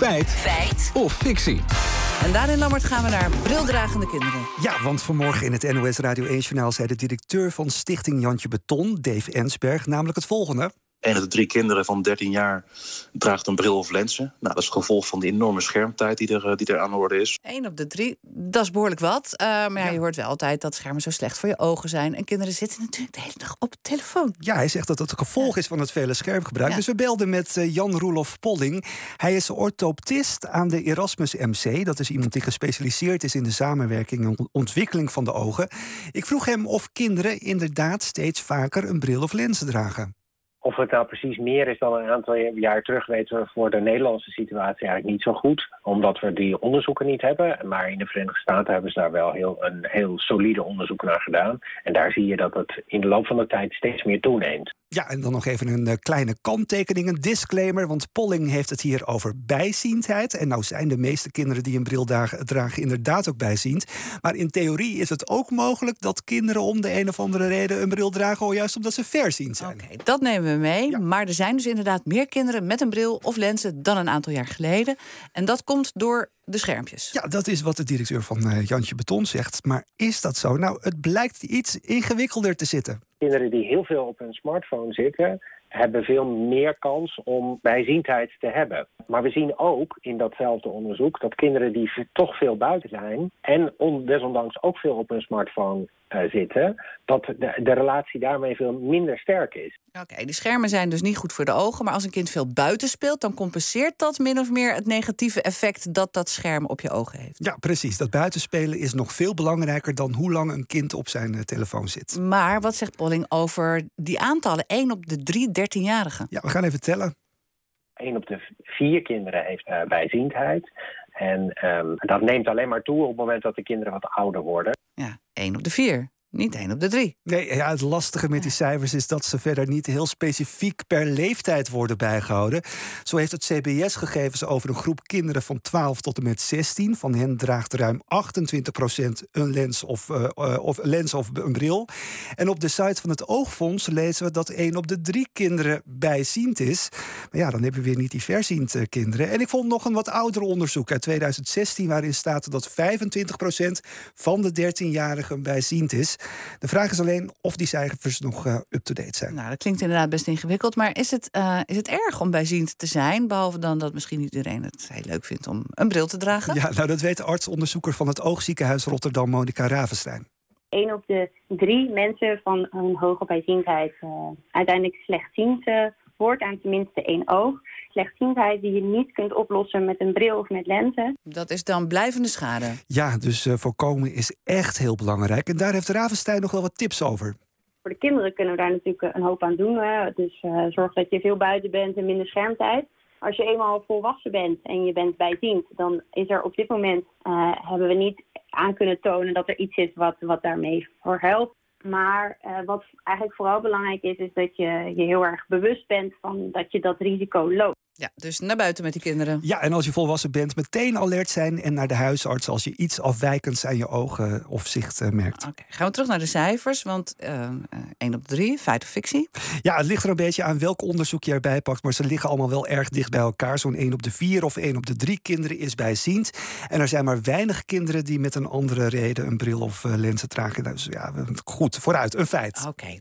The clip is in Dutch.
Feit. Feit. Of fictie. En daarin, Lammert, gaan we naar brildragende kinderen. Ja, want vanmorgen in het NOS Radio 1-journaal zei de directeur van Stichting Jantje Beton, Dave Ensberg, namelijk het volgende. Een van de drie kinderen van 13 jaar draagt een bril of lenzen. Nou, dat is het gevolg van de enorme schermtijd die er, eh, die er aan de orde is. Eén op de drie, dat is behoorlijk wat. Uh, maar ja, je hoort wel altijd dat schermen zo slecht voor je ogen zijn. En kinderen zitten natuurlijk de hele dag op de telefoon. Ja, hij zegt dat het gevolg is van het vele schermgebruik. Dus we belden met uh, Jan Roelof Polling. Hij is orthoptist aan de Erasmus MC. Dat is iemand die gespecialiseerd is in de samenwerking en ontwikkeling van de ogen. Ik vroeg hem of kinderen inderdaad steeds vaker een bril of lenzen dragen. Of het nou precies meer is dan een aantal jaar terug, weten we voor de Nederlandse situatie eigenlijk niet zo goed. Omdat we die onderzoeken niet hebben. Maar in de Verenigde Staten hebben ze daar wel heel, een heel solide onderzoek naar gedaan. En daar zie je dat het in de loop van de tijd steeds meer toeneemt. Ja, en dan nog even een uh, kleine kanttekening, een disclaimer. Want Polling heeft het hier over bijziendheid. En nou zijn de meeste kinderen die een bril dragen, inderdaad ook bijziend. Maar in theorie is het ook mogelijk dat kinderen om de een of andere reden een bril dragen, juist omdat ze verziend zijn. Oké, okay, dat nemen we mee. Maar er zijn dus inderdaad meer kinderen met een bril of lenzen dan een aantal jaar geleden. En dat komt door de schermpjes. Ja, dat is wat de directeur van uh, Jantje Beton zegt. Maar is dat zo? Nou, het blijkt iets ingewikkelder te zitten. Kinderen die heel veel op hun smartphone zitten, hebben veel meer kans om bijziendheid te hebben. Maar we zien ook in datzelfde onderzoek dat kinderen die toch veel buiten zijn en desondanks ook veel op hun smartphone uh, zitten, dat de, de, relatie daarmee veel minder sterk is. Oké, die schermen zijn dus niet goed voor de ogen, maar als een kind veel buiten speelt, dan compenseert dat min of meer het negatieve effect dat dat scherm op je ogen heeft. Ja, precies. Dat buitenspelen is nog veel belangrijker dan hoe lang een kind op zijn uh, telefoon zit. Maar wat zegt Polling over die aantallen? 1 op de 3 13-jarigen. Ja, we gaan even tellen. 1 op de vier kinderen heeft uh, bijziendheid. En um, dat neemt alleen maar toe op het moment dat de kinderen wat ouder worden. Ja, 1 op de 4. Niet 1 op de 3. Nee, ja, het lastige met die cijfers is dat ze verder niet heel specifiek per leeftijd worden bijgehouden. Zo heeft het CBS gegevens over een groep kinderen van 12 tot en met 16. Van hen draagt ruim 28% een lens of, uh, of, lens of een bril. En op de site van het Oogfonds lezen we dat 1 op de 3 kinderen bijziend is. Maar ja, dan hebben we weer niet die verziend uh, kinderen. En ik vond nog een wat ouder onderzoek uit 2016 waarin staat dat 25% van de 13-jarigen bijziend is. De vraag is alleen of die cijfers nog uh, up-to-date zijn. Nou, dat klinkt inderdaad best ingewikkeld. Maar is het, uh, is het erg om bijziend te zijn? Behalve dan dat misschien iedereen het heel leuk vindt om een bril te dragen? Ja, nou, dat weet de artsonderzoeker van het Oogziekenhuis Rotterdam, Monica Ravenstein. Eén op de drie mensen van een hoge bijziendheid uh, uiteindelijk slechtziend wordt aan tenminste één oog. Slechtziendheid die je niet kunt oplossen met een bril of met lenzen. Dat is dan blijvende schade. Ja, dus uh, voorkomen is echt heel belangrijk. En daar heeft Ravenstein nog wel wat tips over. Voor de kinderen kunnen we daar natuurlijk een hoop aan doen. Hè. Dus uh, zorg dat je veel buiten bent en minder schermtijd. Als je eenmaal volwassen bent en je bent bijziend, dan is er op dit moment uh, hebben we niet aan kunnen tonen dat er iets is wat, wat daarmee voor helpt. Maar uh, wat eigenlijk vooral belangrijk is, is dat je je heel erg bewust bent van dat je dat risico loopt. Ja, dus naar buiten met die kinderen. Ja, en als je volwassen bent, meteen alert zijn en naar de huisarts als je iets afwijkends aan je ogen of zicht uh, merkt. Oké, okay. gaan we terug naar de cijfers, want uh, 1 op 3, feit of fictie? Ja, het ligt er een beetje aan welk onderzoek je erbij pakt, maar ze liggen allemaal wel erg dicht bij elkaar. Zo'n 1 op de 4 of 1 op de 3 kinderen is bijziend. En er zijn maar weinig kinderen die met een andere reden een bril of uh, lenzen dragen. Dus ja, goed, vooruit, een feit. Oké, okay.